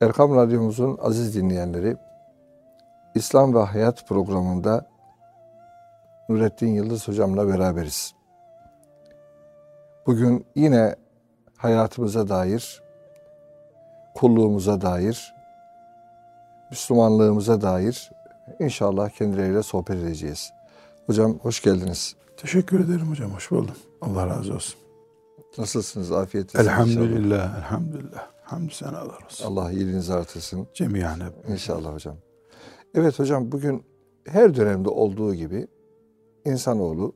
Erkam Radyomuzun aziz dinleyenleri, İslam ve Hayat programında Nurettin Yıldız hocamla beraberiz. Bugün yine hayatımıza dair, kulluğumuza dair, Müslümanlığımıza dair inşallah kendileriyle sohbet edeceğiz. Hocam hoş geldiniz. Teşekkür ederim hocam. Hoş buldum. Allah razı olsun. Nasılsınız? Afiyet olsun. Elhamdülillah. Elhamdülillah. Hamdü senalar olsun. Allah iyiliğinizi artırsın. Cemiyen hep. İnşallah hocam. Evet hocam bugün her dönemde olduğu gibi insanoğlu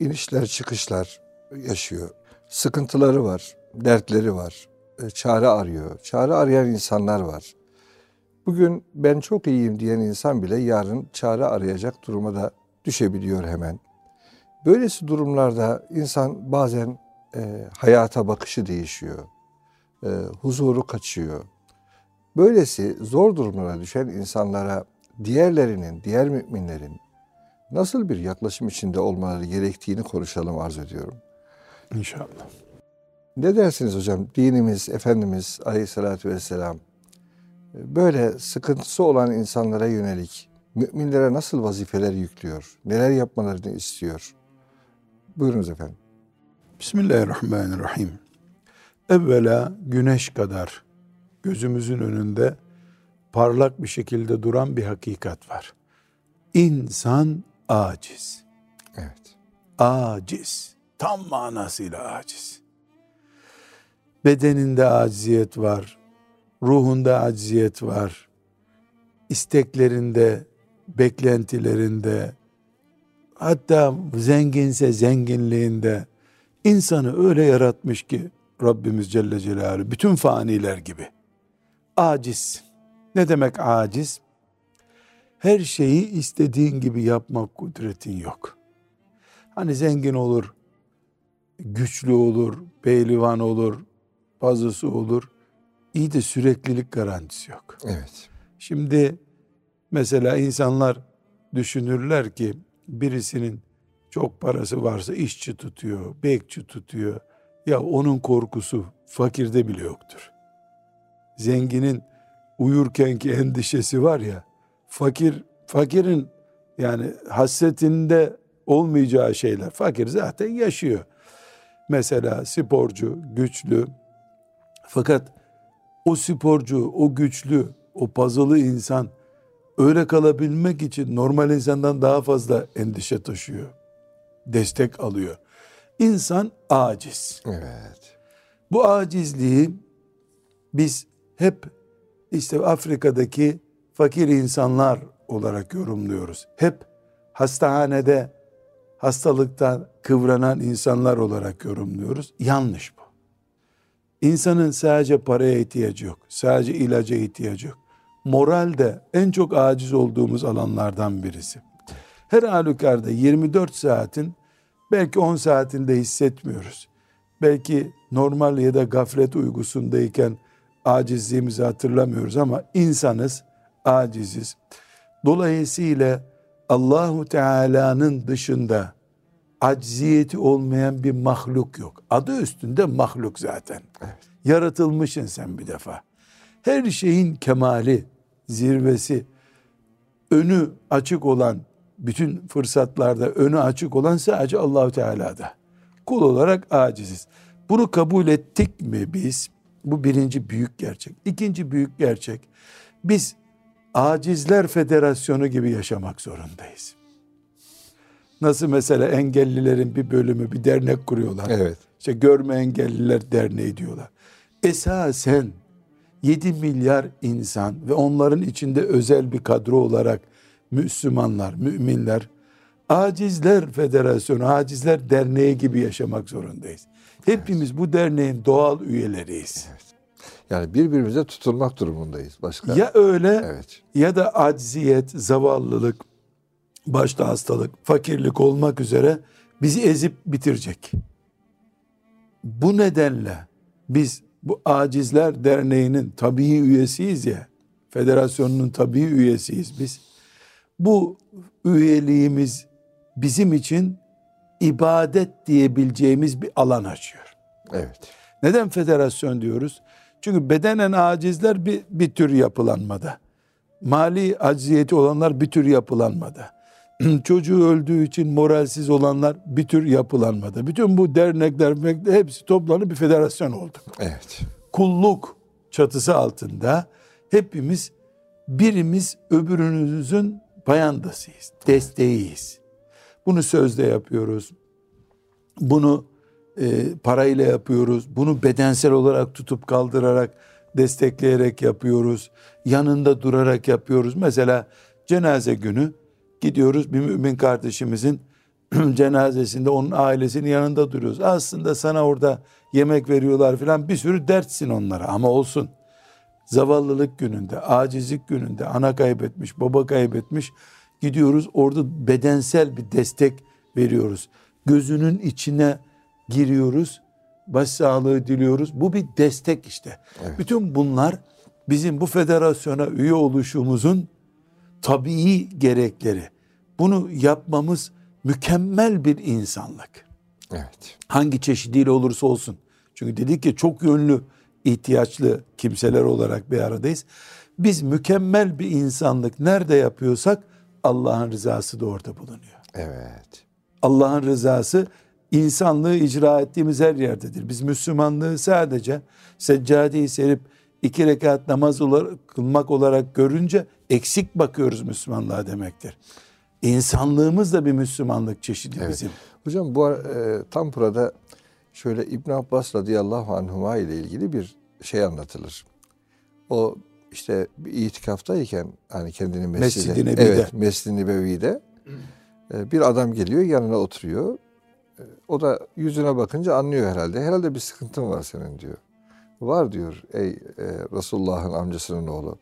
inişler çıkışlar yaşıyor. Sıkıntıları var, dertleri var, e, çare arıyor. Çare arayan insanlar var. Bugün ben çok iyiyim diyen insan bile yarın çare arayacak duruma da düşebiliyor hemen. Böylesi durumlarda insan bazen e, hayata bakışı değişiyor. E, huzuru kaçıyor. Böylesi zor durumlara düşen insanlara diğerlerinin, diğer müminlerin nasıl bir yaklaşım içinde olmaları gerektiğini konuşalım arz ediyorum. İnşallah. Ne dersiniz hocam? Dinimiz, Efendimiz Aleyhisselatü Vesselam böyle sıkıntısı olan insanlara yönelik müminlere nasıl vazifeler yüklüyor? Neler yapmalarını istiyor? Buyurunuz efendim. Bismillahirrahmanirrahim. Evvela güneş kadar gözümüzün önünde parlak bir şekilde duran bir hakikat var. İnsan aciz. Evet. Aciz. Tam manasıyla aciz. Bedeninde aciziyet var. Ruhunda aciziyet var. isteklerinde, beklentilerinde, hatta zenginse zenginliğinde insanı öyle yaratmış ki Rabbimiz Celle Celaluhu bütün faniler gibi. Aciz. Ne demek aciz? Her şeyi istediğin gibi yapmak kudretin yok. Hani zengin olur, güçlü olur, pehlivan olur, bazısı olur. İyi de süreklilik garantisi yok. Evet. Şimdi mesela insanlar düşünürler ki birisinin çok parası varsa işçi tutuyor, bekçi tutuyor. Ya onun korkusu fakirde bile yoktur. Zenginin uyurkenki endişesi var ya, fakir fakirin yani hasretinde olmayacağı şeyler. Fakir zaten yaşıyor. Mesela sporcu, güçlü. Fakat o sporcu, o güçlü, o puzzle'lı insan öyle kalabilmek için normal insandan daha fazla endişe taşıyor. Destek alıyor. İnsan aciz. Evet. Bu acizliği biz hep işte Afrika'daki fakir insanlar olarak yorumluyoruz. Hep hastanede hastalıktan kıvranan insanlar olarak yorumluyoruz. Yanlış bu. İnsanın sadece paraya ihtiyacı yok. Sadece ilaca ihtiyacı yok. Moral de en çok aciz olduğumuz alanlardan birisi. Her halükarda 24 saatin belki 10 saatinde hissetmiyoruz. Belki normal ya da gaflet uygusundayken acizliğimizi hatırlamıyoruz ama insanız, aciziz. Dolayısıyla Allahu Teala'nın dışında acziyeti olmayan bir mahluk yok. Adı üstünde mahluk zaten. Evet. Yaratılmışsın sen bir defa. Her şeyin kemali, zirvesi, önü açık olan, bütün fırsatlarda önü açık olan sadece Allahu Teala'da. Kul olarak aciziz. Bunu kabul ettik mi biz? Bu birinci büyük gerçek. İkinci büyük gerçek. Biz Acizler Federasyonu gibi yaşamak zorundayız. Nasıl mesela engellilerin bir bölümü bir dernek kuruyorlar. Evet. İşte Görme Engelliler Derneği diyorlar. Esasen 7 milyar insan ve onların içinde özel bir kadro olarak Müslümanlar, müminler Acizler Federasyonu, Acizler Derneği gibi yaşamak zorundayız. Hepimiz bu derneğin doğal üyeleriyiz. Yani birbirimize tutulmak durumundayız. Başka? Ya öyle Evet. ya da acziyet, zavallılık, başta hastalık, fakirlik olmak üzere bizi ezip bitirecek. Bu nedenle biz bu Acizler Derneği'nin tabii üyesiyiz ya, federasyonunun tabii üyesiyiz biz. Bu üyeliğimiz bizim için ibadet diyebileceğimiz bir alan açıyor. Evet. Neden federasyon diyoruz? Çünkü bedenen acizler bir, bir tür yapılanmada. Mali acziyeti olanlar bir tür yapılanmada. Çocuğu öldüğü için moralsiz olanlar bir tür yapılanmada. Bütün bu dernekler hepsi toplanıp bir federasyon oldu. Evet. Kulluk çatısı altında hepimiz birimiz öbürünüzün payandasıyız, desteğiyiz. Bunu sözle yapıyoruz. Bunu e, parayla yapıyoruz. Bunu bedensel olarak tutup kaldırarak, destekleyerek yapıyoruz. Yanında durarak yapıyoruz. Mesela cenaze günü gidiyoruz bir mümin kardeşimizin cenazesinde onun ailesinin yanında duruyoruz. Aslında sana orada yemek veriyorlar filan bir sürü dertsin onlara ama olsun. Zavallılık gününde, acizlik gününde ana kaybetmiş, baba kaybetmiş gidiyoruz orada bedensel bir destek veriyoruz. Gözünün içine giriyoruz. Başsağlığı diliyoruz. Bu bir destek işte. Evet. Bütün bunlar bizim bu federasyona üye oluşumuzun tabii gerekleri. Bunu yapmamız mükemmel bir insanlık. Evet. Hangi çeşidiyle olursa olsun. Çünkü dedik ki çok yönlü ihtiyaçlı kimseler olarak bir aradayız. Biz mükemmel bir insanlık nerede yapıyorsak Allah'ın rızası da orada bulunuyor. Evet. Allah'ın rızası insanlığı icra ettiğimiz her yerdedir. Biz Müslümanlığı sadece seccadeyi serip iki rekat namaz olarak, kılmak olarak görünce eksik bakıyoruz Müslümanlığa demektir. İnsanlığımız da bir Müslümanlık çeşidi evet. bizim. Hocam bu e, tam burada şöyle İbn Abbas radıyallahu anhuma ile ilgili bir şey anlatılır. O işte bir itikaftayken hani kendini mescide, Mescid-i Nebi'de. Evet, Mescid-i Nebevi'de e, bir adam geliyor yanına oturuyor. E, o da yüzüne bakınca anlıyor herhalde. Herhalde bir sıkıntın var senin diyor. Var diyor ey e, Resulullah'ın amcasının oğlu.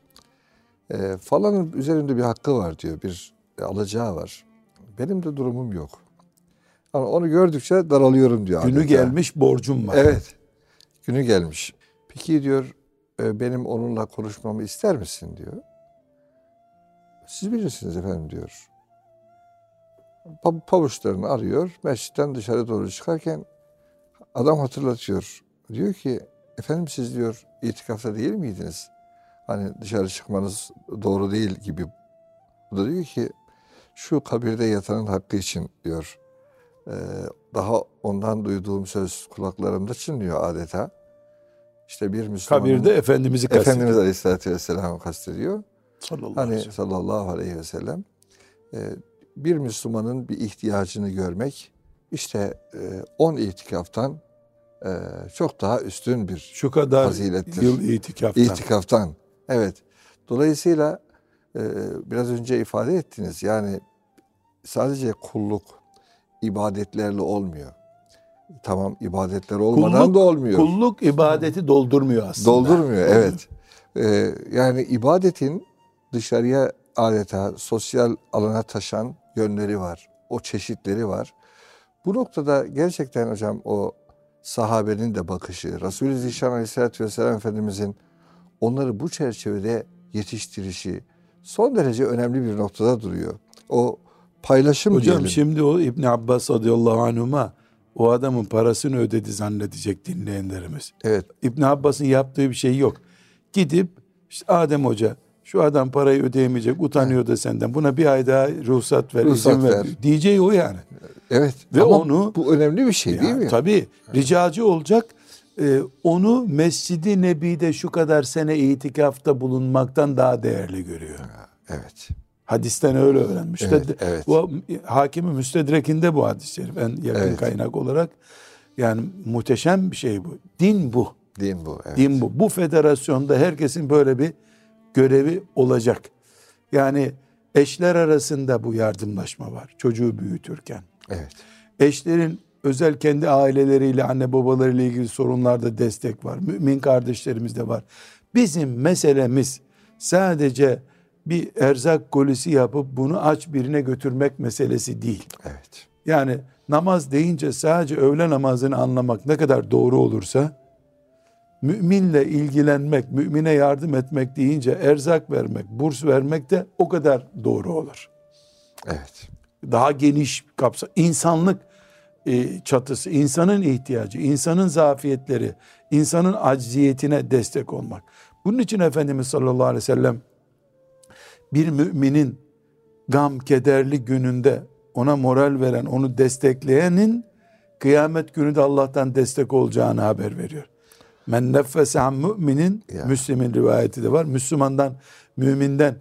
E, falanın üzerinde bir hakkı var diyor. Bir alacağı var. Benim de durumum yok. Ama onu gördükçe daralıyorum diyor. Günü adeta. gelmiş borcum var. Evet. Günü gelmiş. Peki diyor e, benim onunla konuşmamı ister misin diyor. Siz bilirsiniz efendim diyor. Pavuçlarını arıyor. Mescitten dışarı doğru çıkarken adam hatırlatıyor. Diyor ki efendim siz diyor itikafta değil miydiniz? Hani dışarı çıkmanız doğru değil gibi. Bu da diyor ki şu kabirde yatanın hakkı için diyor. Ee, daha ondan duyduğum söz kulaklarımda çınlıyor adeta. İşte bir Müslüman kabirde Efendimiz'i kastediyor. Efendimiz Aleyhisselatü Vesselam'ı kastediyor. Sallallahu hani aleyhi sallallahu aleyhi ve sellem e, bir Müslümanın bir ihtiyacını görmek işte 10 e, itikaftan e, çok daha üstün bir Şu kadar fazilettir. yıl itikaftan. İtikaftan. Evet. Dolayısıyla biraz önce ifade ettiniz yani sadece kulluk ibadetlerle olmuyor. Tamam ibadetler olmadan kulluk, da olmuyor. Kulluk ibadeti doldurmuyor aslında. Doldurmuyor evet. Ee, yani ibadetin dışarıya adeta sosyal alana taşan yönleri var. O çeşitleri var. Bu noktada gerçekten hocam o sahabenin de bakışı, Resulü Zişan Aleyhisselatü Vesselam Efendimizin onları bu çerçevede yetiştirişi son derece önemli bir noktada duruyor. O paylaşım Hocam diyelim. şimdi o İbn Abbas radıyallahu anhuma o adamın parasını ödedi zannedecek dinleyenlerimiz. Evet. İbn Abbas'ın yaptığı bir şey yok. Gidip işte Adem Hoca şu adam parayı ödeyemeyecek utanıyor da senden buna bir ay daha ruhsat ver ruhsat izin ver. ver. Diyeceği o yani. Evet ve ama onu bu önemli bir şey değil mi? Tabii ricacı olacak ee, onu Mescidi Nebi'de şu kadar sene itikafta bulunmaktan daha değerli görüyor. Evet. Hadisten öyle öğrenmiş. Evet, evet. Bu hakimi müstedrekinde bu hadis-i şerif en yakın evet. kaynak olarak. Yani muhteşem bir şey bu. Din bu. Din bu. Evet. Din bu. Bu federasyonda herkesin böyle bir görevi olacak. Yani eşler arasında bu yardımlaşma var. Çocuğu büyütürken. Evet. Eşlerin özel kendi aileleriyle, anne babalarıyla ilgili sorunlarda destek var. Mümin kardeşlerimiz de var. Bizim meselemiz sadece bir erzak kolisi yapıp bunu aç birine götürmek meselesi değil. Evet. Yani namaz deyince sadece öğle namazını anlamak ne kadar doğru olursa müminle ilgilenmek, mümine yardım etmek deyince erzak vermek, burs vermek de o kadar doğru olur. Evet. Daha geniş kapsa insanlık e, çatısı, insanın ihtiyacı, insanın zafiyetleri, insanın acziyetine destek olmak. Bunun için Efendimiz sallallahu aleyhi ve sellem bir müminin gam, kederli gününde ona moral veren, onu destekleyenin kıyamet günü de Allah'tan destek olacağını haber veriyor. Men neffese an müminin. Müslim'in rivayeti de var. Müslümandan, müminden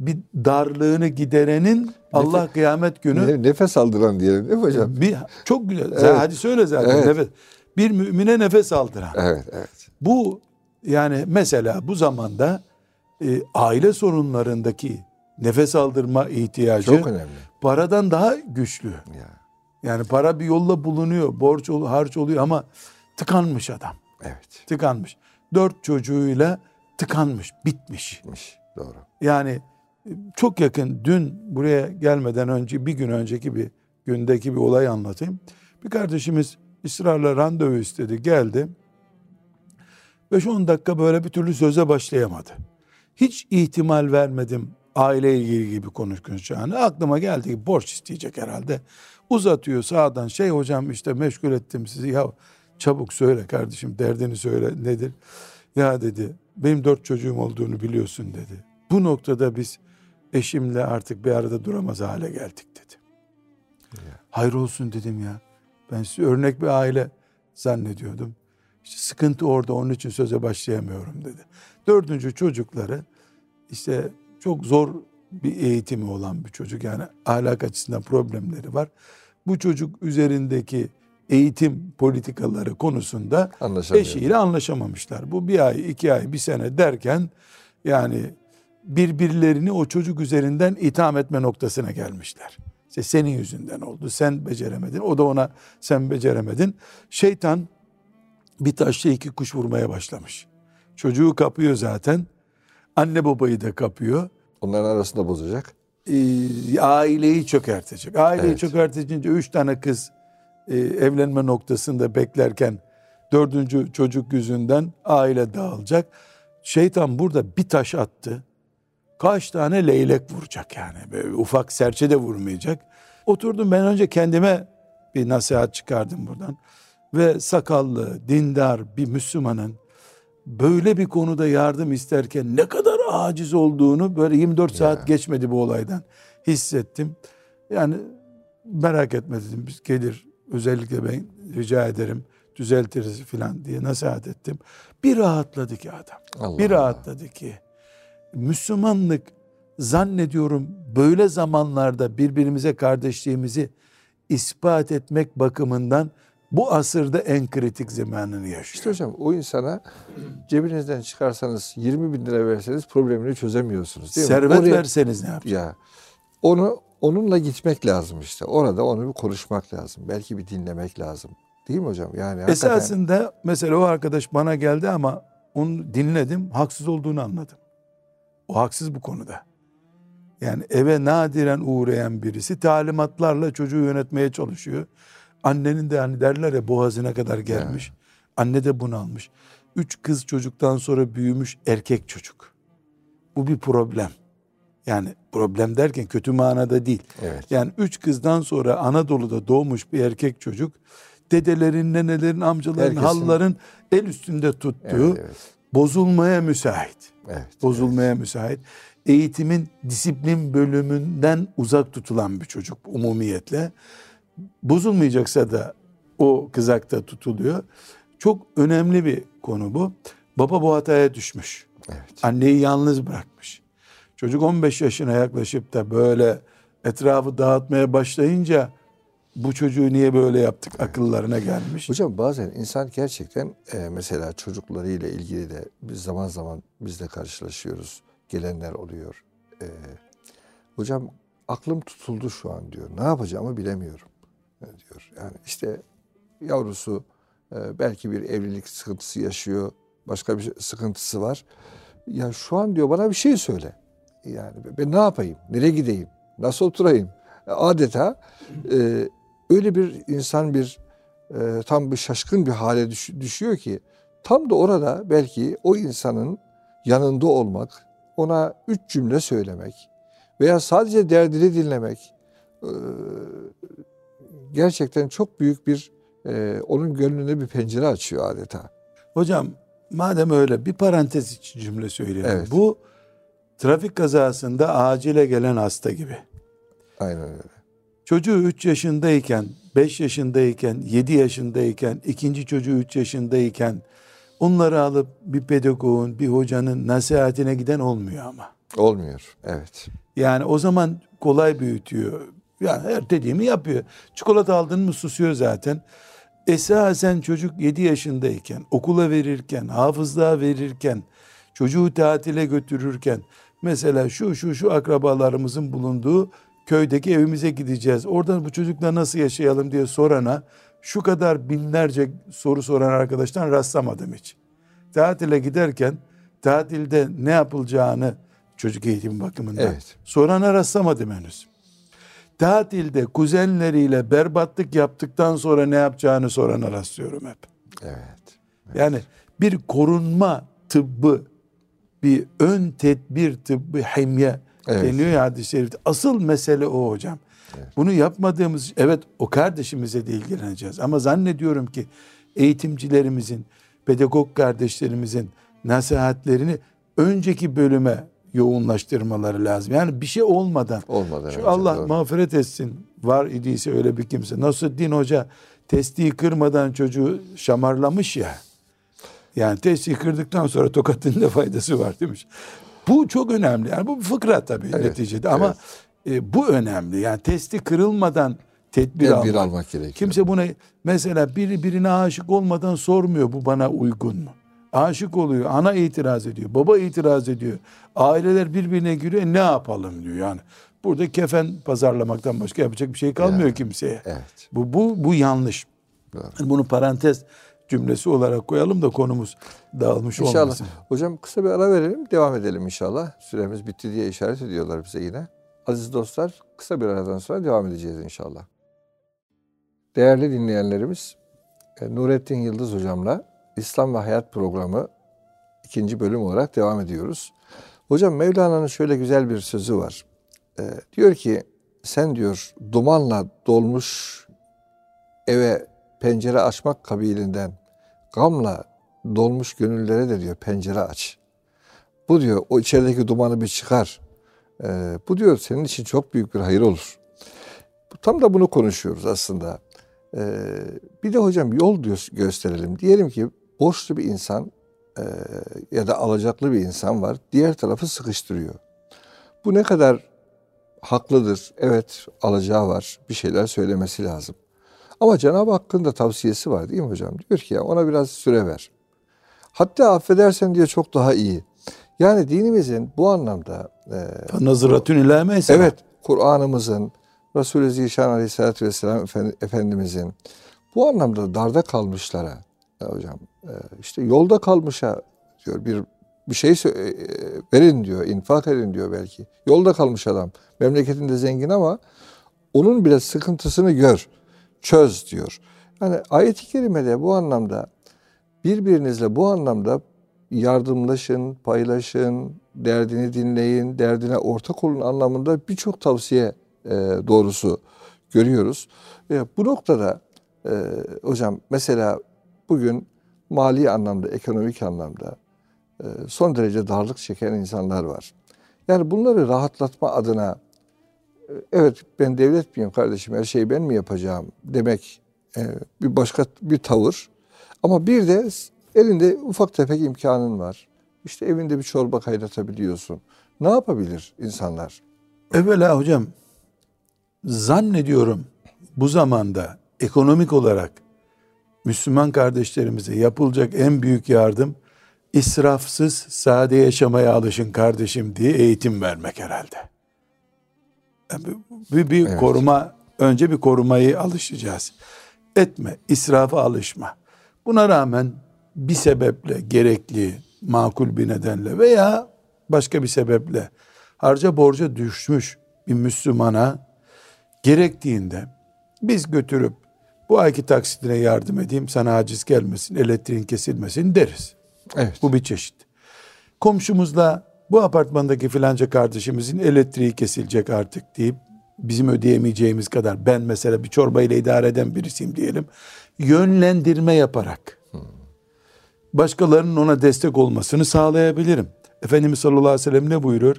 bir darlığını giderenin Allah kıyamet günü Ne- Nefes aldıran diyelim değil mi hocam? bir çok güzel. Evet. Hadi söyle zaten. Evet. Nefes. Bir mümine nefes aldıran. Evet, evet. Bu yani mesela bu zamanda e, aile sorunlarındaki nefes aldırma ihtiyacı Çok önemli. paradan daha güçlü. Ya, Yani para bir yolla bulunuyor, borç ol, harç oluyor ama tıkanmış adam. evet. Tıkanmış. Dört çocuğuyla tıkanmış, bitmiş. Gitmiş. Doğru. Yani e, çok yakın dün buraya gelmeden önce bir gün önceki bir gündeki bir olay anlatayım. Bir kardeşimiz ısrarla randevu istedi geldi. 5-10 dakika böyle bir türlü söze başlayamadı. Hiç ihtimal vermedim aile ilgili gibi konuşacağını. Aklıma geldi ki borç isteyecek herhalde. Uzatıyor sağdan şey hocam işte meşgul ettim sizi ya çabuk söyle kardeşim derdini söyle nedir? Ya dedi benim dört çocuğum olduğunu biliyorsun dedi. Bu noktada biz eşimle artık bir arada duramaz hale geldik dedi. Hayır olsun dedim ya. Ben sizi örnek bir aile zannediyordum. İşte sıkıntı orada onun için söze başlayamıyorum dedi. Dördüncü çocukları işte çok zor bir eğitimi olan bir çocuk yani ahlak açısından problemleri var. Bu çocuk üzerindeki eğitim politikaları konusunda eşiyle anlaşamamışlar. Bu bir ay, iki ay, bir sene derken yani birbirlerini o çocuk üzerinden itham etme noktasına gelmişler. İşte senin yüzünden oldu, sen beceremedin, o da ona sen beceremedin. Şeytan bir taşla iki kuş vurmaya başlamış. Çocuğu kapıyor zaten, anne babayı da kapıyor. Onların arasında bozacak. Ee, aileyi çökertecek. Aileyi Evet. çökertince üç tane kız e, evlenme noktasında beklerken dördüncü çocuk yüzünden aile dağılacak. Şeytan burada bir taş attı. Kaç tane leylek vuracak yani. Böyle ufak serçe de vurmayacak. Oturdum ben önce kendime bir nasihat çıkardım buradan. Ve sakallı, dindar bir Müslümanın böyle bir konuda yardım isterken ne kadar aciz olduğunu böyle 24 saat geçmedi bu olaydan hissettim. Yani merak etme dedim biz gelir özellikle ben rica ederim düzeltiriz filan diye nasihat ettim. Bir rahatladı ki adam. Allah bir Allah. rahatladı ki. Müslümanlık zannediyorum böyle zamanlarda birbirimize kardeşliğimizi ispat etmek bakımından bu asırda en kritik zamanını yaşıyor. İşte hocam o insana cebinizden çıkarsanız 20 bin lira verseniz problemini çözemiyorsunuz değil mi? Servet verseniz ne yapacak? Ya onu onunla gitmek lazım işte. Orada onu bir konuşmak lazım. Belki bir dinlemek lazım. Değil mi hocam? Yani hakikaten- Esasında mesela o arkadaş bana geldi ama onu dinledim, haksız olduğunu anladım. O haksız bu konuda. Yani eve nadiren uğrayan birisi talimatlarla çocuğu yönetmeye çalışıyor. Annenin de hani derler ya boğazına kadar gelmiş. Anne de bunu almış. Üç kız çocuktan sonra büyümüş erkek çocuk. Bu bir problem. Yani problem derken kötü manada değil. Evet. Yani üç kızdan sonra Anadolu'da doğmuş bir erkek çocuk dedelerin, nenelerin, amcaların, Herkesin- halların el üstünde tuttuğu Evet, evet. bozulmaya müsait. Evet. Bozulmaya müsait. Eğitimin disiplin bölümünden uzak tutulan bir çocuk umumiyetle. Bozulmayacaksa da o kızakta tutuluyor. Çok önemli bir konu bu. Baba bu hataya düşmüş. Evet. Anneyi yalnız bırakmış. Çocuk 15 yaşına yaklaşıp da böyle etrafı dağıtmaya başlayınca bu çocuğu niye böyle yaptık akıllarına gelmiş. Hocam bazen insan gerçekten e, mesela çocuklarıyla ilgili de biz zaman zaman biz de karşılaşıyoruz. Gelenler oluyor. E, hocam aklım tutuldu şu an diyor. Ne yapacağımı bilemiyorum diyor. Yani işte yavrusu e, belki bir evlilik sıkıntısı yaşıyor. Başka bir şey- sıkıntısı var. Ya şu an diyor bana bir şey söyle. Yani ben ne yapayım? Nereye gideyim? Nasıl oturayım? Adeta e, öyle bir insan bir e, tam bir şaşkın bir hale düş- düşüyor ki tam da orada belki o insanın yanında olmak, ona üç cümle söylemek veya sadece derdini dinlemek e, gerçekten çok büyük bir e, onun gönlüne bir pencere açıyor adeta. Hocam madem öyle bir parantez için cümle söyleyelim. Evet. Bu trafik kazasında acile gelen hasta gibi. Aynen öyle. Çocuğu 3 yaşındayken, 5 yaşındayken, 7 yaşındayken, ikinci çocuğu 3 yaşındayken onları alıp bir pedagogun, bir hocanın nasihatine giden olmuyor ama. Olmuyor. Evet. Yani o zaman kolay büyütüyor. Yani her dediğimi yapıyor. Çikolata aldın mı susuyor zaten. Esasen çocuk 7 yaşındayken, okula verirken, hafızlığa verirken, çocuğu tatile götürürken, mesela şu şu şu akrabalarımızın bulunduğu köydeki evimize gideceğiz. Oradan bu çocukla nasıl yaşayalım diye sorana, şu kadar binlerce soru soran arkadaştan rastlamadım hiç. Tatile giderken, tatilde ne yapılacağını çocuk eğitimi bakımından Evet. sorana rastlamadım henüz tatilde kuzenleriyle berbatlık yaptıktan sonra ne yapacağını sorana rastlıyorum hep. Evet. Yani bir korunma tıbbı, bir ön tedbir tıbbı, hemye Evet. deniyor ya hadis-i şerifte. Asıl mesele o hocam. Bunu yapmadığımız, evet o kardeşimize de ilgileneceğiz. Ama zannediyorum ki eğitimcilerimizin, pedagog kardeşlerimizin nasihatlerini önceki bölüme yoğunlaştırmaları lazım. Yani bir şey olmadan Olmadan şu önce, Allah doğru. mağfiret etsin. Var idiyse öyle bir kimse. Nasreddin Hoca testiyi kırmadan çocuğu şamarlamış ya. Yani testiyi kırdıktan sonra tokatın ne faydası var demiş. Bu çok önemli. Yani bu bir fıkra tabii Evet, neticede ama e, bu önemli. Yani testi kırılmadan tedbir, Tedbir almak. almak gerekiyor. Kimse buna mesela biri birine aşık olmadan sormuyor bu bana uygun mu? Aşık oluyor, ana itiraz ediyor, baba itiraz ediyor. Aileler birbirine giriyor, ne yapalım diyor yani. Burada kefen pazarlamaktan başka yapacak bir şey kalmıyor Yani, kimseye. Evet. Bu, bu, bu yanlış. Yani bunu parantez cümlesi olarak koyalım da konumuz dağılmış İnşallah. olmasın. Hocam kısa bir ara verelim. Devam edelim inşallah. Süremiz bitti diye işaret ediyorlar bize yine. Aziz dostlar kısa bir aradan sonra devam edeceğiz inşallah. Değerli dinleyenlerimiz e, Nurettin Yıldız hocamla İslam ve Hayat programı ikinci bölüm olarak devam ediyoruz. Hocam Mevlana'nın şöyle güzel bir sözü var. E, diyor ki sen diyor dumanla dolmuş eve pencere açmak kabilinden gamla dolmuş gönüllere de diyor pencere aç. Bu diyor o içerideki dumanı bir çıkar. Ee, bu diyor senin için çok büyük bir hayır olur. Tam da bunu konuşuyoruz aslında. Ee, bir de hocam yol diyor, gösterelim. Diyelim ki borçlu bir insan e, ya da alacaklı bir insan var. Diğer tarafı sıkıştırıyor. Bu ne kadar haklıdır? Evet alacağı var. Bir şeyler söylemesi lazım. Ama Cenab-ı Hakk'ın da tavsiyesi var değil mi hocam? Diyor ki ya ona biraz süre ver. Hatta affedersen diyor çok daha iyi. Yani dinimizin bu anlamda e, Nazıratün ila meysere. evet Kur'an'ımızın Resulü Zişan Aleyhisselatü Vesselam Efendi- Efendimizin bu anlamda darda kalmışlara ya hocam işte yolda kalmışa diyor bir bir şey e, e, verin diyor, infak edin diyor belki. Yolda kalmış adam. Memleketinde zengin ama onun bile sıkıntısını gör, çöz diyor. Yani ayet-i kerimede bu anlamda birbirinizle bu anlamda yardımlaşın, paylaşın, derdini dinleyin, derdine ortak olun anlamında birçok tavsiye e, doğrusu görüyoruz. Bu noktada hocam mesela bugün mali anlamda, ekonomik anlamda e, son derece darlık çeken insanlar var. Yani bunları rahatlatma adına e, evet ben devlet miyim kardeşim her şeyi ben mi yapacağım demek e, bir başka bir tavır. Ama bir de elinde ufak tefek imkanın var. İşte evinde bir çorba kaynatabiliyorsun. Ne yapabilir insanlar? Evvela hocam zannediyorum bu zamanda ekonomik olarak Müslüman kardeşlerimize yapılacak en büyük yardım israfsız sade yaşamaya alışın kardeşim diye eğitim vermek herhalde. Yani bir, bir Evet. koruma önce bir korumayı alışacağız. Etme, israfa alışma. Buna rağmen bir sebeple gerekli, makul bir nedenle veya başka bir sebeple harca borca düşmüş bir Müslümana gerektiğinde biz götürüp bu ayki taksitine yardım edeyim sana aciz gelmesin, elektriğin kesilmesin deriz. Evet. Bu bir çeşit. Komşumuzla bu apartmandaki filanca kardeşimizin elektriği kesilecek artık deyip bizim ödeyemeyeceğimiz kadar ben mesela bir çorba ile idare eden birisiyim diyelim. Yönlendirme yaparak başkalarının ona destek olmasını sağlayabilirim. Efendimiz sallallahu aleyhi ve sellem ne buyuruyor?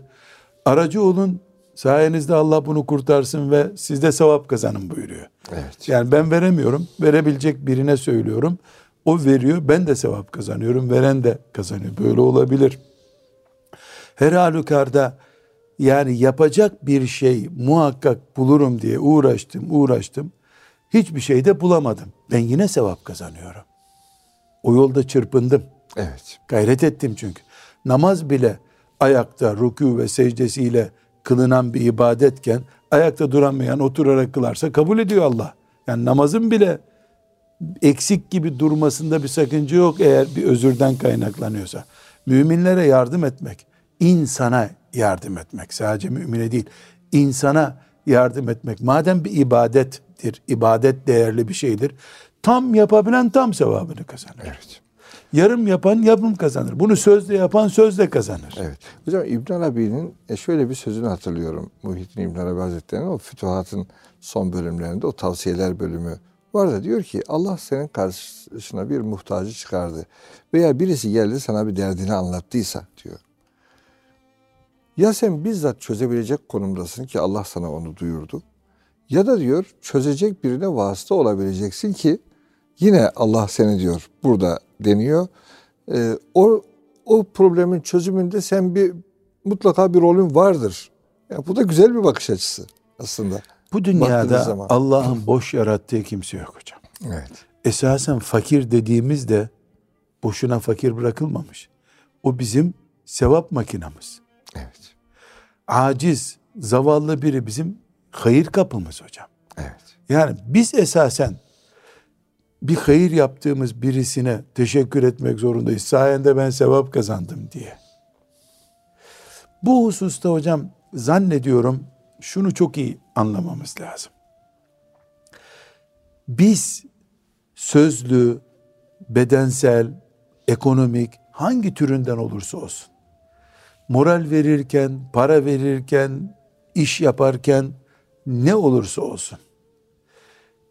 Aracı olun sayenizde Allah bunu kurtarsın ve siz de sevap kazanın buyuruyor. Evet. Yani ben veremiyorum. Verebilecek birine söylüyorum. O veriyor. Ben de sevap kazanıyorum. Veren de kazanıyor. Böyle olabilir. Her halükarda yani yapacak bir şey muhakkak bulurum diye uğraştım, uğraştım. Hiçbir şey de bulamadım. Ben yine sevap kazanıyorum. O yolda çırpındım. Evet. Gayret ettim çünkü. Namaz bile ayakta rükû ve secdesiyle kılınan bir ibadetken ayakta duramayan oturarak kılarsa kabul ediyor Allah. Yani namazın bile eksik gibi durmasında bir sakınca yok eğer bir özürden kaynaklanıyorsa. Müminlere yardım etmek, insana yardım etmek sadece mümine değil, insana yardım etmek madem bir ibadettir, ibadet değerli bir şeydir. Tam yapabilen tam sevabını kazanır. Evet. Yarım yapan yarım kazanır. Bunu sözle yapan sözle kazanır. Evet. Hocam İbn Arabi'nin e, şöyle bir sözünü hatırlıyorum. Muhittin İbn Arabi Hazretleri'nin o Fütuhat'ın son bölümlerinde o tavsiyeler bölümü var da diyor ki Allah senin karşısına bir muhtacı çıkardı. Veya birisi geldi sana bir derdini anlattıysa diyor. Ya sen bizzat çözebilecek konumdasın ki Allah sana onu duyurdu. Ya da diyor çözecek birine vasıta olabileceksin ki yine Allah seni diyor burada deniyor. Ee, o o problemin çözümünde sen bir mutlaka bir rolün vardır. Yani bu da güzel bir bakış açısı aslında. Bu dünyada. Allah'ın boş yarattığı kimse yok hocam. Evet. Esasen fakir dediğimiz de boşuna fakir bırakılmamış. O bizim sevap makinamız. Evet. Aciz, zavallı biri bizim hayır kapımız hocam. Evet. Yani biz esasen bir hayır yaptığımız birisine teşekkür etmek zorundayız. Sayende ben sevap kazandım diye. Bu hususta hocam zannediyorum şunu çok iyi anlamamız lazım. Biz sözlü, bedensel, ekonomik hangi türünden olursa olsun moral verirken, para verirken, iş yaparken ne olursa olsun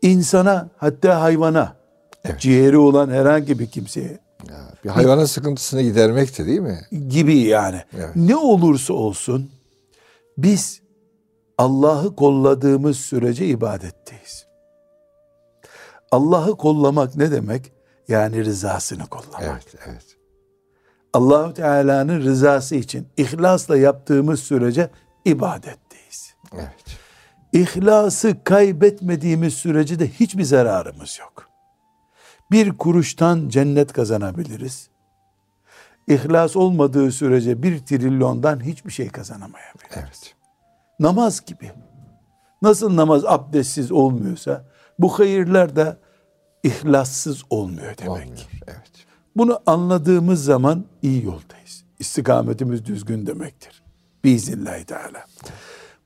insana hatta hayvana Evet. ciğeri olan herhangi bir kimseye Ya, bir hayvanın sıkıntısını gidermek de değil mi? gibi yani Evet. ne olursa olsun biz Allah'ı kolladığımız sürece ibadetteyiz. Allah'ı kollamak ne demek? Yani rızasını kollamak. Evet, evet. Allahu Teala'nın rızası için ihlasla yaptığımız sürece ibadetteyiz. Evet. İhlası kaybetmediğimiz sürece de hiçbir zararımız yok. Bir kuruştan cennet kazanabiliriz. İhlas olmadığı sürece bir trilyondan hiçbir şey kazanamayabiliriz. Evet. Namaz gibi. Nasıl namaz abdestsiz olmuyorsa bu hayırlar da ihlassız olmuyor demek. Olmuyor. Evet. Bunu anladığımız zaman iyi yoldayız. İstikametimiz düzgün demektir. Biiznillahü teala.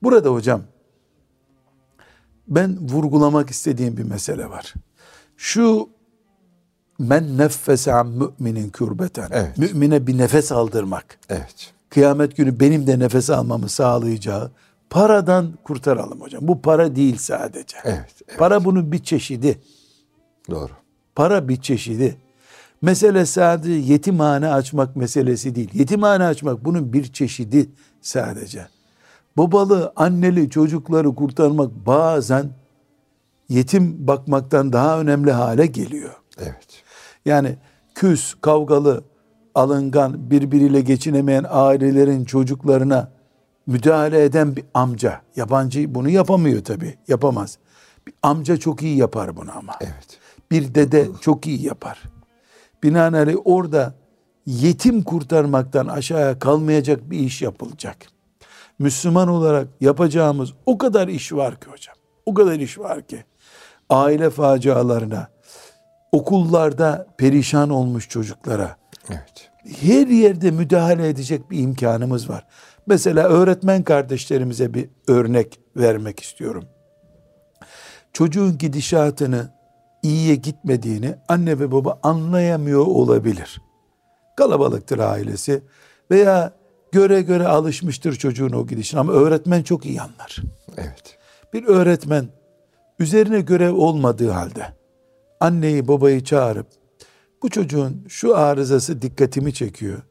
Burada hocam ben vurgulamak istediğim bir mesele var. Şu men neffese an müminin kürbeten. Evet. Mümine bir nefes aldırmak. Evet. Kıyamet günü benim de nefes almamı sağlayacağı paradan kurtaralım hocam. Bu para değil sadece. Evet. evet. Para bunun bir çeşidi. Doğru. Para bir çeşidi. Mesele sadece yetimhane açmak meselesi değil. Yetimhane açmak bunun bir çeşidi sadece. Babalı, anneli çocukları kurtarmak bazen yetim bakmaktan daha önemli hale geliyor. Evet. Yani küs, kavgalı, alıngan, birbiriyle geçinemeyen ailelerin çocuklarına müdahale eden bir amca, yabancı bunu yapamıyor tabii, yapamaz. Bir amca çok iyi yapar bunu ama. Evet. Bir dede çok iyi yapar. Binaenaleyh orada yetim kurtarmaktan aşağıya kalmayacak bir iş yapılacak. Müslüman olarak yapacağımız o kadar iş var ki hocam. O kadar iş var ki. Aile facialarına, okullarda perişan olmuş çocuklara, Evet. her yerde müdahale edecek bir imkanımız var. Mesela öğretmen kardeşlerimize bir örnek vermek istiyorum. Çocuğun gidişatını iyiye gitmediğini anne ve baba anlayamıyor olabilir. Kalabalıktır ailesi veya göre göre alışmıştır çocuğun o gidişine ama öğretmen çok iyi anlar. Evet. bir öğretmen üzerine görev olmadığı halde anneyi babayı çağırıp bu çocuğun şu arızası dikkatimi çekiyor.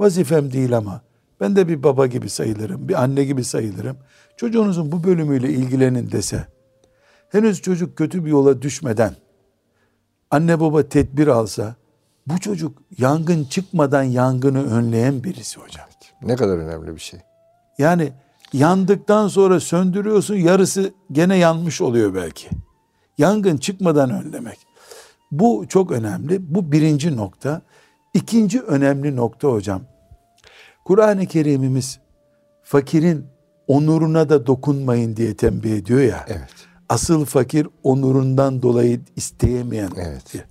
Vazifem değil ama ben de bir baba gibi sayılırım, bir anne gibi sayılırım. Çocuğunuzun bu bölümüyle ilgilenin dese, henüz çocuk kötü bir yola düşmeden anne baba tedbir alsa, bu çocuk yangın çıkmadan yangını önleyen birisi hocam. Ne kadar önemli bir şey. Yani yandıktan sonra söndürüyorsun yarısı gene yanmış oluyor belki. Yangın çıkmadan önlemek. Bu çok önemli. Bu birinci nokta. İkinci önemli nokta hocam. Kur'an-ı Kerim'imiz fakirin onuruna da dokunmayın diye tembih ediyor ya. Evet. Asıl fakir onurundan dolayı isteyemeyen. Evet.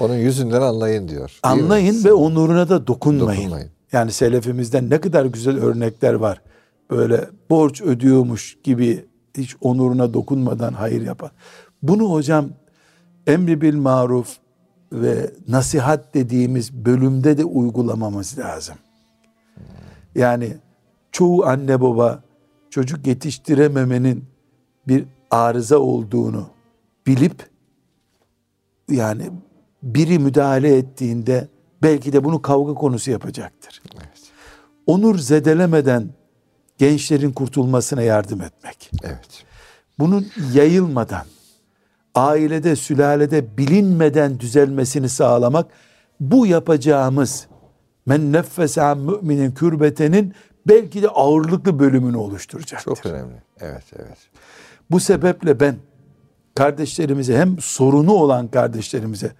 Onun yüzünden anlayın diyor. Anlayın mi? ve onuruna da dokunmayın. Dokunmayın. Yani selefimizden ne kadar güzel örnekler var. Böyle borç ödüyormuş gibi hiç onuruna dokunmadan hayır yapan. Bunu hocam emri bil maruf ve nasihat dediğimiz bölümde de uygulamamız lazım. Yani çoğu anne baba çocuk yetiştirememenin bir arıza olduğunu bilip yani biri müdahale ettiğinde belki de bunu kavga konusu yapacaktır. Evet. Onur zedelemeden gençlerin kurtulmasına yardım etmek. Evet. Bunun yayılmadan, ailede, sülalede bilinmeden düzelmesini sağlamak, bu yapacağımız men neffese an müminin kürbetenin belki de ağırlıklı bölümünü oluşturacaktır. Çok önemli. Evet, evet. Bu sebeple ben kardeşlerimize hem sorunu olan kardeşlerimize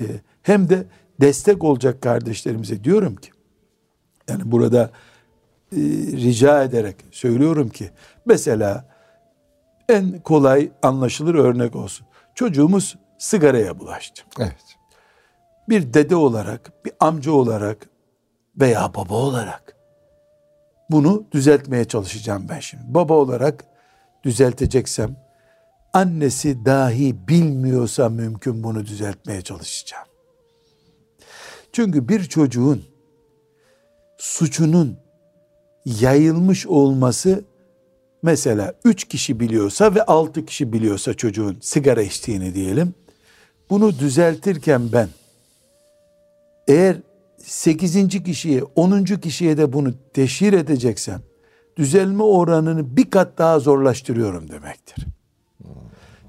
e, hem de destek olacak kardeşlerimize diyorum ki yani burada e, rica ederek söylüyorum ki mesela en kolay anlaşılır örnek olsun. Çocuğumuz sigaraya bulaştı. Evet. Bir dede olarak, bir amca olarak veya baba olarak bunu düzeltmeye çalışacağım ben şimdi. Baba olarak düzelteceksem annesi dahi bilmiyorsa mümkün bunu düzeltmeye çalışacağım. Çünkü bir çocuğun suçunun yayılmış olması mesela üç kişi biliyorsa ve altı kişi biliyorsa çocuğun sigara içtiğini diyelim. Bunu düzeltirken ben eğer sekizinci kişiye, onuncu kişiye de bunu teşhir edeceksem düzelme oranını bir kat daha zorlaştırıyorum demektir.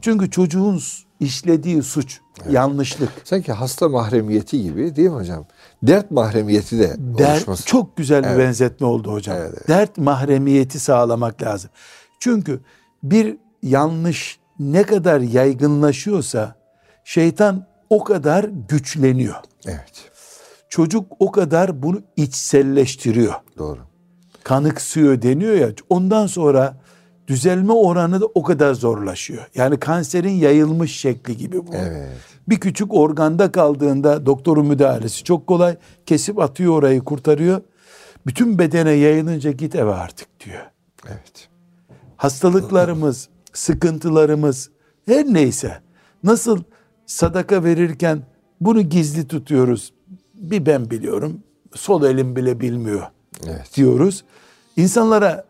Çünkü çocuğun işlediği suç, yanlışlık, Sanki hasta mahremiyeti gibi değil mi hocam? Dert mahremiyeti de dert oluşması. çok güzel bir Evet. benzetme oldu hocam. Evet, evet. Dert mahremiyeti sağlamak lazım. Çünkü bir yanlış ne kadar yaygınlaşıyorsa şeytan o kadar güçleniyor. Evet. Çocuk o kadar bunu içselleştiriyor. Doğru. kanıksıyor deniyor ya ondan sonra düzelme oranı da o kadar zorlaşıyor. Yani kanserin yayılmış şekli gibi bu. Evet. Bir küçük organda kaldığında doktorun müdahalesi çok kolay. Kesip atıyor orayı kurtarıyor. Bütün bedene yayılınca git eve artık diyor. Evet. Hastalıklarımız, sıkıntılarımız her neyse nasıl sadaka verirken bunu gizli tutuyoruz. Bir ben biliyorum. Sol elim bile bilmiyor Evet. diyoruz. İnsanlara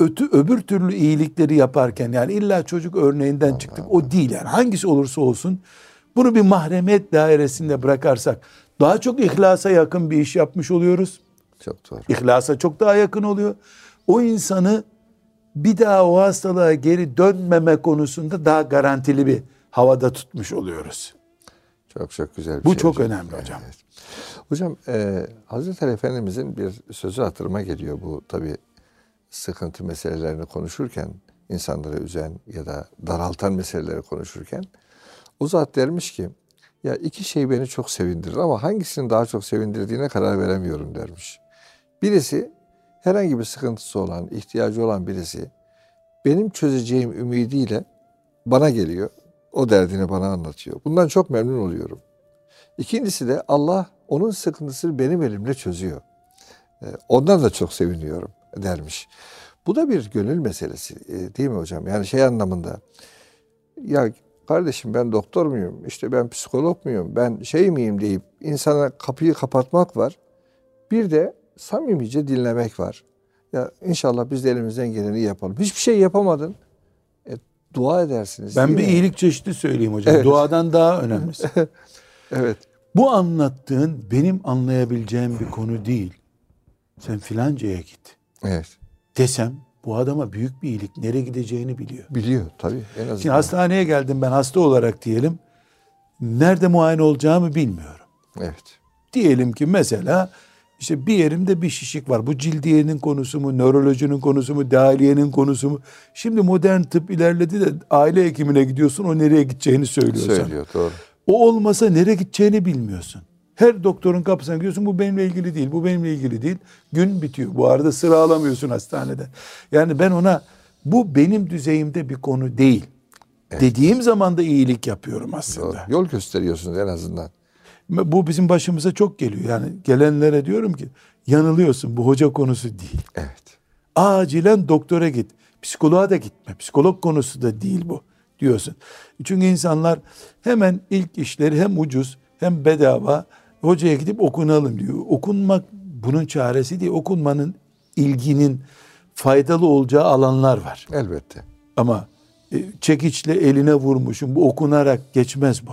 ötü öbür türlü iyilikleri yaparken yani illa çocuk örneğinden çıktık. O değil yani hangisi olursa olsun bunu bir mahremiyet dairesinde bırakarsak daha çok ihlasa yakın bir iş yapmış oluyoruz. Çok doğru. İhlasa çok daha yakın oluyor. O insanı bir daha o hastalığa geri dönmeme konusunda daha garantili bir havada tutmuş oluyoruz. Çok çok güzel bir Bu şey çok hocam. önemli hocam. Evet. Hocam e, Hazreti Ali Efendimizin bir sözü hatırıma geliyor. Bu tabi sıkıntı meselelerini konuşurken insanları üzen ya da daraltan meseleleri konuşurken o zat dermiş ki ya iki şey beni çok sevindirir ama hangisinin daha çok sevindirdiğine karar veremiyorum dermiş. Birisi herhangi bir sıkıntısı olan, ihtiyacı olan birisi benim çözeceğim ümidiyle bana geliyor. O derdini bana anlatıyor. Bundan çok memnun oluyorum. İkincisi de Allah onun sıkıntısını benim elimle çözüyor. Ee, Ondan da çok seviniyorum dermiş. Bu da bir gönül meselesi e, değil mi hocam? Yani şey anlamında ya kardeşim ben doktor muyum? İşte ben psikolog muyum? Ben şey miyim deyip insana kapıyı kapatmak var. Bir de samimice dinlemek var. Ya inşallah biz de elimizden geleni yapalım. Hiçbir şey yapamadın. E, dua edersiniz. Ben bir mi? iyilik çeşidi söyleyeyim hocam. Evet. Duadan daha önemlisi. Evet. Bu anlattığın benim anlayabileceğim bir konu değil. Sen filancaya git Evet. desem bu adama büyük bir iyilik nereye gideceğini biliyor. Biliyor tabii. En azından. Şimdi hastaneye geldim ben hasta olarak diyelim. Nerede muayene olacağımı bilmiyorum. Evet. Diyelim ki mesela işte bir yerimde bir şişik var. Bu cildiyenin konusu mu, nörolojinin konusu mu, dahiliyenin konusu mu? Şimdi modern tıp ilerledi de aile hekimine gidiyorsun o nereye gideceğini söylüyor sana. Söylüyor doğru. O olmasa nereye gideceğini bilmiyorsun. Her doktorun kapısına gidiyorsun bu benimle ilgili değil, bu benimle ilgili değil. Gün bitiyor. Bu arada sıra alamıyorsun hastanede. Yani ben ona bu benim düzeyimde bir konu değil. Dediğim zaman da iyilik yapıyorum aslında. doğru. Yol gösteriyorsunuz en azından. Bu bizim başımıza çok geliyor. Yani gelenlere diyorum ki yanılıyorsun bu hoca konusu değil. Evet. Acilen doktora git. Psikoloğa da gitme. Psikolog konusu da değil bu diyorsun. Çünkü insanlar hemen ilk işleri hem ucuz hem bedava hocaya gidip okunalım diyor. Okunmak bunun çaresi değil. Okunmanın ilginin faydalı olacağı alanlar var. Elbette. Ama e, çekiçle eline vurmuşum bu okunarak geçmez bu.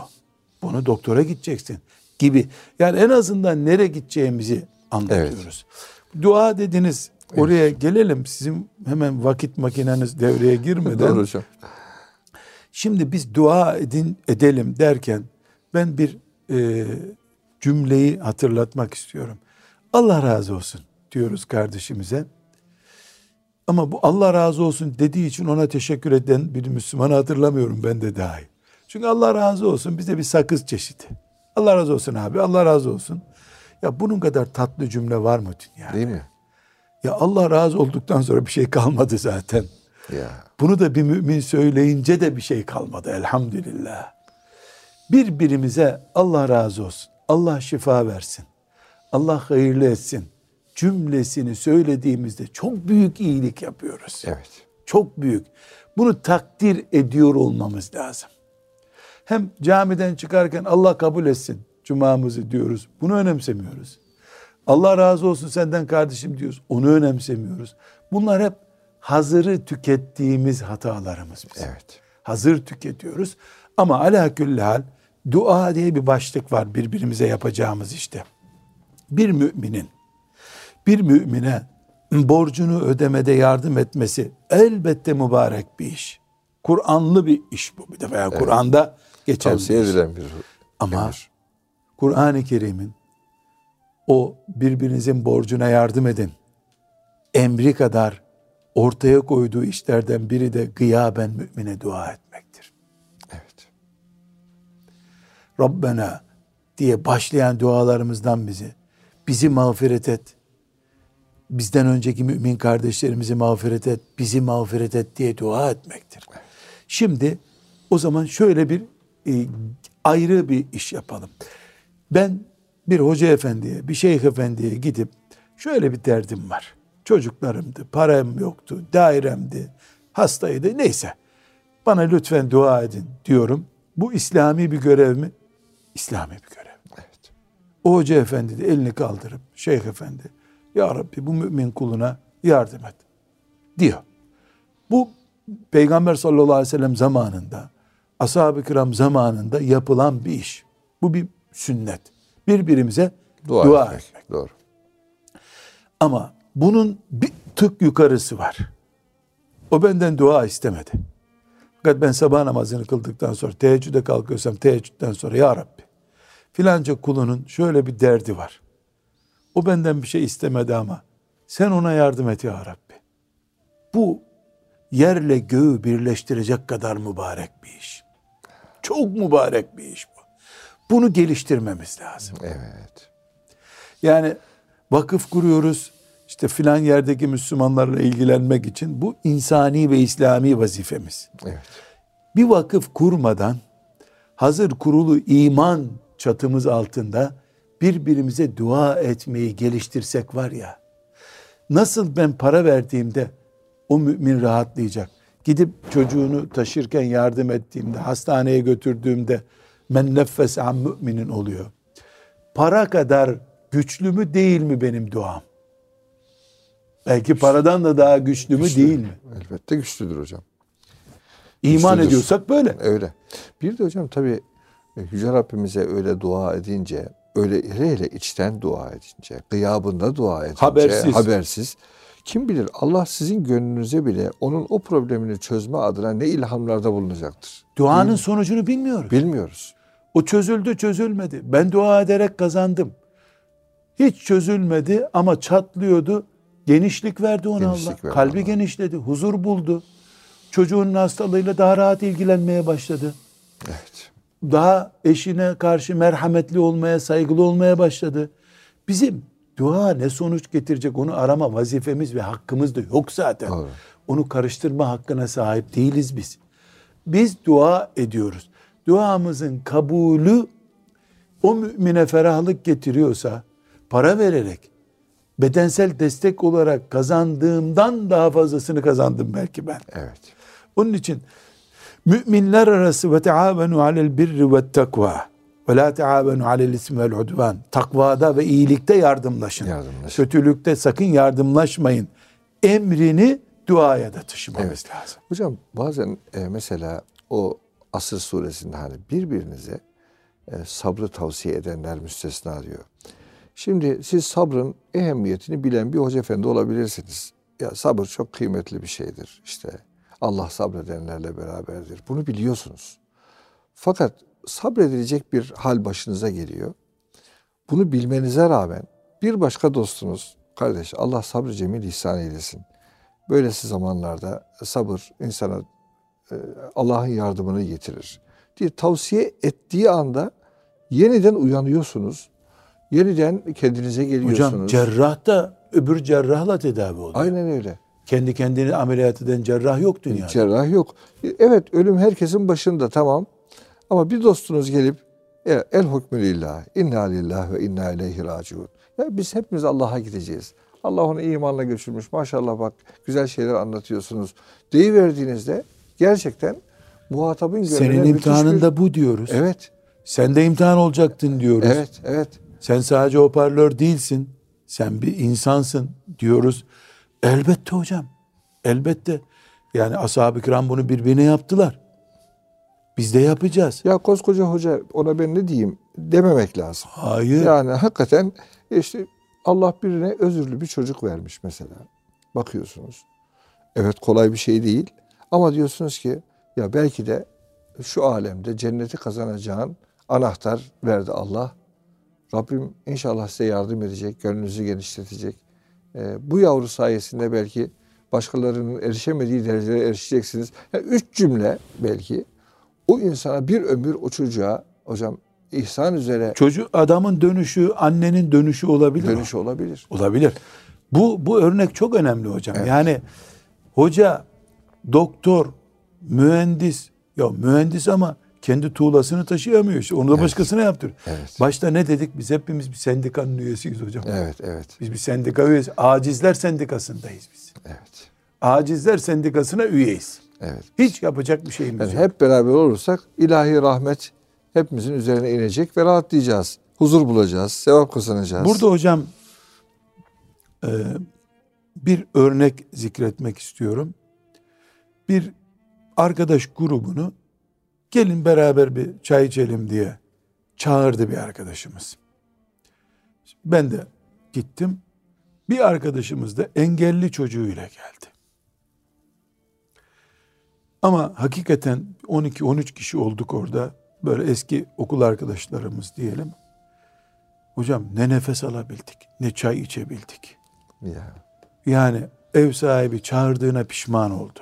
Bunu doktora gideceksin gibi. Yani en azından nereye gideceğimizi anlatıyoruz. Dua dediniz oraya gelelim. Sizin hemen vakit makineniz devreye girmeden. Doğru hocam. Şimdi biz dua edin edelim derken ben bir e, cümleyi hatırlatmak istiyorum. Allah razı olsun diyoruz kardeşimize. Ama bu Allah razı olsun dediği için ona teşekkür eden bir Müslümanı hatırlamıyorum ben de dahil. Çünkü Allah razı olsun bize bir sakız çeşidi. Allah razı olsun abi Allah razı olsun. Ya bunun kadar tatlı cümle var mı dünyada? Değil mi? Ya Allah razı olduktan sonra bir şey kalmadı zaten. Ya. Bunu da bir mümin söyleyince de bir şey kalmadı elhamdülillah. Birbirimize Allah razı olsun. Allah şifa versin. Allah hayırlı etsin. Cümlesini söylediğimizde çok büyük iyilik yapıyoruz. Evet. Çok büyük. Bunu takdir ediyor olmamız lazım. Hem camiden çıkarken Allah kabul etsin cumamızı diyoruz. Bunu önemsemiyoruz. Allah razı olsun senden kardeşim diyoruz. Onu önemsemiyoruz. Bunlar hep hazırı tükettiğimiz hatalarımız bizim. Evet. Hazır tüketiyoruz. Ama ala hal dua diye bir başlık var birbirimize yapacağımız işte. Bir müminin bir mümine borcunu ödemede yardım etmesi elbette mübarek bir iş. Kur'anlı bir iş bu bir defa. Yani Kur'an'da geçen Tavsiye bir iş. edilen bir Ama. Kur'an-ı Kerim'in o birbirinizin borcuna yardım edin emri kadar ortaya koyduğu işlerden biri de gıyaben mümine dua etmektir. Rabbena diye başlayan dualarımızdan bizi bizi mağfiret et. Bizden önceki mümin kardeşlerimizi mağfiret et, bizi mağfiret et diye dua etmektir. Şimdi o zaman şöyle bir e, ayrı bir iş yapalım. Ben bir hoca efendiye, bir şeyh efendiye gidip şöyle bir derdim var. Çocuklarımdı, param yoktu, dairemdi, hastaydı neyse. Bana lütfen dua edin diyorum. Bu İslami bir görev mi? İslami bir görev. Evet. O hoca efendi de elini kaldırıp şeyh efendi ya Rabbi bu mümin kuluna yardım et diyor. Bu Peygamber sallallahu aleyhi ve sellem zamanında ashab-ı kiram zamanında yapılan bir iş. Bu bir sünnet. Birbirimize Dua, dua, etmek. etmek. Doğru. Ama bunun bir tık yukarısı var. O benden dua istemedi. Fakat ben sabah namazını kıldıktan sonra teheccüde kalkıyorsam teheccüden sonra ya Rabbi filanca kulunun şöyle bir derdi var. O benden bir şey istemedi ama sen ona yardım et ya Rabbi. Bu yerle göğü birleştirecek kadar mübarek bir iş. Çok mübarek bir iş bu. Bunu geliştirmemiz lazım. Evet. Yani vakıf kuruyoruz. İşte filan yerdeki Müslümanlarla ilgilenmek için bu insani ve İslami vazifemiz. Evet. Bir vakıf kurmadan hazır kurulu iman çatımız altında birbirimize dua etmeyi geliştirsek var ya nasıl ben para verdiğimde o mümin rahatlayacak. Gidip çocuğunu taşırken yardım ettiğimde, hastaneye götürdüğümde men neffes an müminin oluyor. Para kadar güçlü mü değil mi benim duam? Belki paradan da daha güçlü mü değil mi? Elbette güçlüdür hocam. İman Güçlüdür. ediyorsak böyle. Öyle. Bir de hocam tabii e, Yüce Rabbimize öyle dua edince, öyle hele hele içten dua edince, gıyabında dua edince, Habersiz. habersiz. Kim bilir Allah sizin gönlünüze bile onun o problemini çözme adına ne ilhamlarda bulunacaktır. Duanın sonucunu bilmiyoruz. Bilmiyoruz. O çözüldü çözülmedi. Ben dua ederek kazandım. Hiç çözülmedi ama çatlıyordu. Genişlik verdi ona Genişlik Allah. verdi Kalbi Allah. genişledi. Huzur buldu. Çocuğunun hastalığıyla daha rahat ilgilenmeye başladı. Evet. Daha eşine karşı merhametli olmaya, saygılı olmaya başladı. Bizim dua ne sonuç getirecek onu arama vazifemiz ve hakkımız da yok zaten. Doğru. Onu karıştırma hakkına sahip değiliz biz. Biz dua ediyoruz. Duamızın kabulü o mümine ferahlık getiriyorsa para vererek bedensel destek olarak kazandığımdan daha fazlasını kazandım belki ben. Evet. Onun için müminler arası ve teavenu alel birri ve takva ve la teavenu alel ismi vel udvan. Takvada ve iyilikte yardımlaşın. Yardımlaşın. Kötülükte sakın yardımlaşmayın. Emrini duaya da taşımamız lazım. Hocam bazen e, mesela o Asır suresinde hani birbirinize e, sabrı tavsiye edenler müstesna diyor. Şimdi siz sabrın ehemmiyetini bilen bir hoca efendi olabilirsiniz. Ya sabır çok kıymetli bir şeydir. İşte Allah sabredenlerle beraberdir. Bunu biliyorsunuz. Fakat sabredilecek bir hal başınıza geliyor. Bunu bilmenize rağmen bir başka dostunuz, kardeş Allah sabrı cemil ihsan eylesin. Böylesi zamanlarda sabır insana e, Allah'ın yardımını getirir diye tavsiye ettiği anda yeniden uyanıyorsunuz. Yeniden kendinize geliyorsunuz. Hocam cerrah da öbür cerrahla tedavi oluyor. Aynen öyle. Kendi kendini ameliyat eden cerrah yok dünyada. Cerrah yok. Evet ölüm herkesin başında tamam. Ama bir dostunuz gelip "Ya, el hukmü lillah, inna lillah ve inna ileyhi raciun. Ya biz hepimiz Allah'a gideceğiz. Allah onu imanla götürmüş. Maşallah bak güzel şeyler anlatıyorsunuz. Deyiverdiğinizde gerçekten muhatabın gönlüne Senin müthiş imtihanın bir- bu diyoruz. Evet, Sen de imtihan olacaktın diyoruz. evet, evet. Sen sadece hoparlör değilsin. Sen bir insansın diyoruz. Elbette hocam. Elbette. Yani ashab-ı kiram bunu birbirine yaptılar. Biz de yapacağız. Ya koskoca hoca ona ben ne diyeyim dememek lazım. Hayır. Yani hakikaten işte Allah birine özürlü bir çocuk vermiş mesela. Bakıyorsunuz. Evet kolay bir şey değil. Ama diyorsunuz ki ya belki de şu alemde cenneti kazanacağın anahtar verdi Allah. Rabbim inşallah size yardım edecek, gönlünüzü genişletecek. Ee, bu yavru sayesinde belki başkalarının erişemediği derecelere erişeceksiniz. Yani üç cümle belki o insana bir ömür o çocuğa hocam ihsan üzere Çocuk adamın dönüşü, annenin dönüşü olabilir. mi? dönüş olabilir. Olabilir. Bu bu örnek çok önemli hocam. Evet. Yani hoca, doktor, mühendis, ya mühendis ama kendi tuğlasını taşıyamıyor işte. Onu da başkasına yaptırıyor. Evet. Başta ne dedik? Biz hepimiz bir sendikanın üyesiyiz hocam. Evet, evet, Biz bir sendika üyesi. Acizler sendikasındayız biz. evet, Acizler sendikasına üyeyiz. evet. Hiç yapacak bir şeyimiz Yani yok. hep beraber olursak ilahi rahmet hepimizin üzerine inecek ve rahatlayacağız. Huzur bulacağız, sevap kazanacağız. Burada hocam e, bir örnek zikretmek istiyorum. Bir arkadaş grubunu gelin beraber bir çay içelim diye çağırdı bir arkadaşımız. Ben de gittim. Bir arkadaşımız da engelli çocuğuyla geldi. Ama hakikaten 12-13 kişi olduk orada. Böyle eski okul arkadaşlarımız diyelim. Hocam ne nefes alabildik, ne çay içebildik. ya. Yani ev sahibi çağırdığına pişman oldu.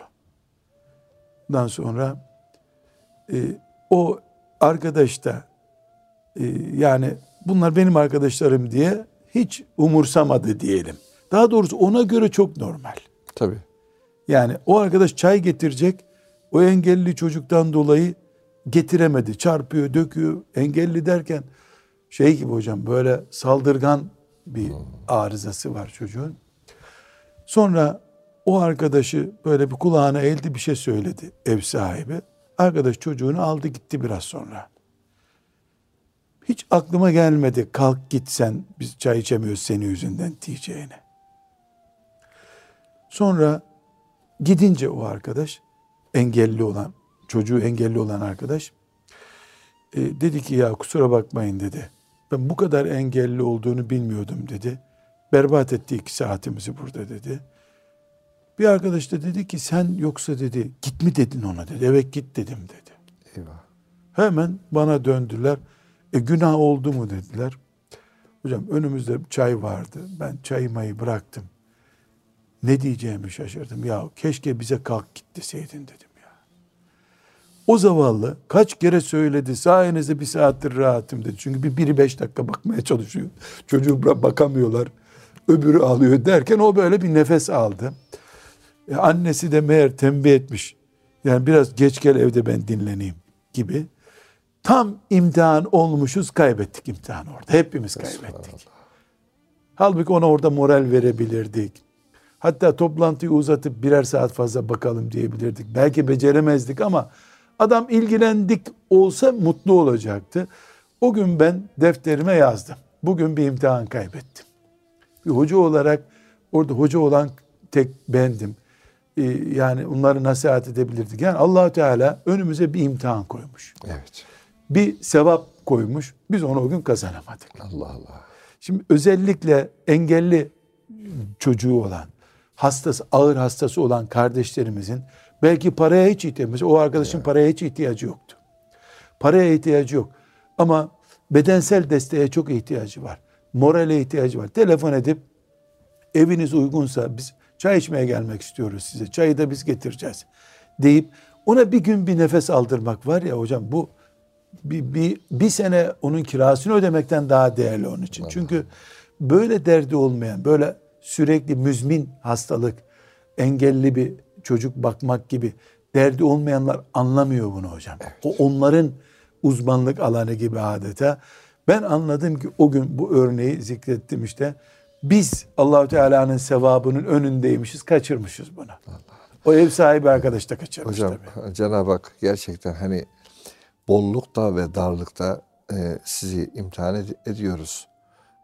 Ondan sonra e, o arkadaş da e, yani bunlar benim arkadaşlarım diye hiç umursamadı diyelim. Daha doğrusu ona göre çok normal. Tabii. Yani o arkadaş çay getirecek. O engelli çocuktan dolayı getiremedi. Çarpıyor, döküyor. Engelli derken şey gibi hocam böyle saldırgan bir arızası var çocuğun. Sonra o arkadaşı böyle bir kulağına eğildi bir şey söyledi ev sahibi. Arkadaş çocuğunu aldı gitti biraz sonra. Hiç aklıma gelmedi kalk git sen biz çay içemiyoruz senin yüzünden diyeceğine. Sonra gidince o arkadaş engelli olan çocuğu engelli olan arkadaş e, dedi ki ya kusura bakmayın dedi. Ben bu kadar engelli olduğunu bilmiyordum dedi. Berbat etti iki saatimizi burada dedi. Bir arkadaş da dedi ki sen yoksa dedi git mi dedin ona dedi. Evet git dedim dedi. Eyvah. Hemen bana döndüler. E günah oldu mu dediler. Hocam önümüzde çay vardı. Ben çayı mayı bıraktım. Ne diyeceğimi şaşırdım. Ya keşke bize kalk git deseydin dedim ya. O zavallı kaç kere söyledi sayenizde bir saattir rahatım dedi. Çünkü bir biri beş dakika bakmaya çalışıyor. Çocuğu bakamıyorlar. Öbürü alıyor derken o böyle bir nefes aldı. E, annesi de meğer tembih etmiş. Yani biraz geç gel evde ben dinleneyim gibi. Tam imtihan olmuşuz kaybettik imtihan orada. Hepimiz kaybettik. Halbuki ona orada moral verebilirdik. Hatta toplantıyı uzatıp birer saat fazla bakalım diyebilirdik. Belki beceremezdik ama adam ilgilendik olsa mutlu olacaktı. O gün ben defterime yazdım. Bugün bir imtihan kaybettim. Bir hoca olarak orada hoca olan tek bendim. Ee, yani onları nasihat edebilirdik. Yani allah Teala önümüze bir imtihan koymuş. Evet. Bir sevap koymuş. Biz onu o gün kazanamadık. Allah Allah. Şimdi özellikle engelli çocuğu olan, hastası, ağır hastası olan kardeşlerimizin belki paraya hiç ihtiyacı, o arkadaşın paraya hiç ihtiyacı yoktu. Paraya ihtiyacı yok. Ama bedensel desteğe çok ihtiyacı var. Morale ihtiyacı var. Telefon edip eviniz uygunsa biz çay içmeye gelmek istiyoruz size. Çayı da biz getireceğiz deyip ona bir gün bir nefes aldırmak var ya hocam bu bir, bir, bir sene onun kirasını ödemekten daha değerli onun için. Çünkü böyle derdi olmayan, böyle sürekli müzmin hastalık, engelli bir çocuk bakmak gibi derdi olmayanlar anlamıyor bunu hocam. O onların uzmanlık alanı gibi adeta. Ben anladım ki o gün bu örneği zikrettim işte. Biz Allahu Teala'nın sevabının önündeymişiz, kaçırmışız bunu. O ev sahibi arkadaş da kaçırmış Hocam tabii. Cenab-ı Hak gerçekten hani bollukta ve darlıkta e, sizi imtihan ed- ediyoruz.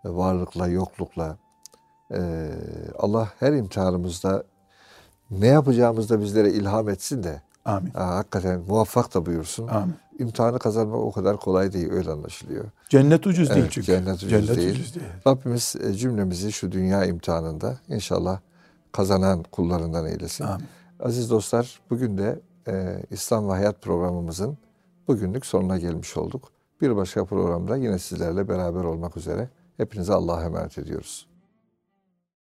E, varlıkla, yoklukla. E, Allah her imtihanımızda ne yapacağımızda bizlere ilham etsin de Amin. ha, hakikaten muvaffak da buyursun. Amin. İmtihanı kazanmak o kadar kolay değil öyle anlaşılıyor. Cennet ucuz değil Evet, çünkü. cennet ucuz değil. ucuz değil. Rabbimiz e, cümlemizi şu dünya imtihanında inşallah kazanan kullarından eylesin. Amin. Aziz dostlar bugün de e, İslam ve Hayat programımızın bugünlük sonuna gelmiş olduk. Bir başka programda yine sizlerle beraber olmak üzere. Hepinize Allah'a emanet ediyoruz.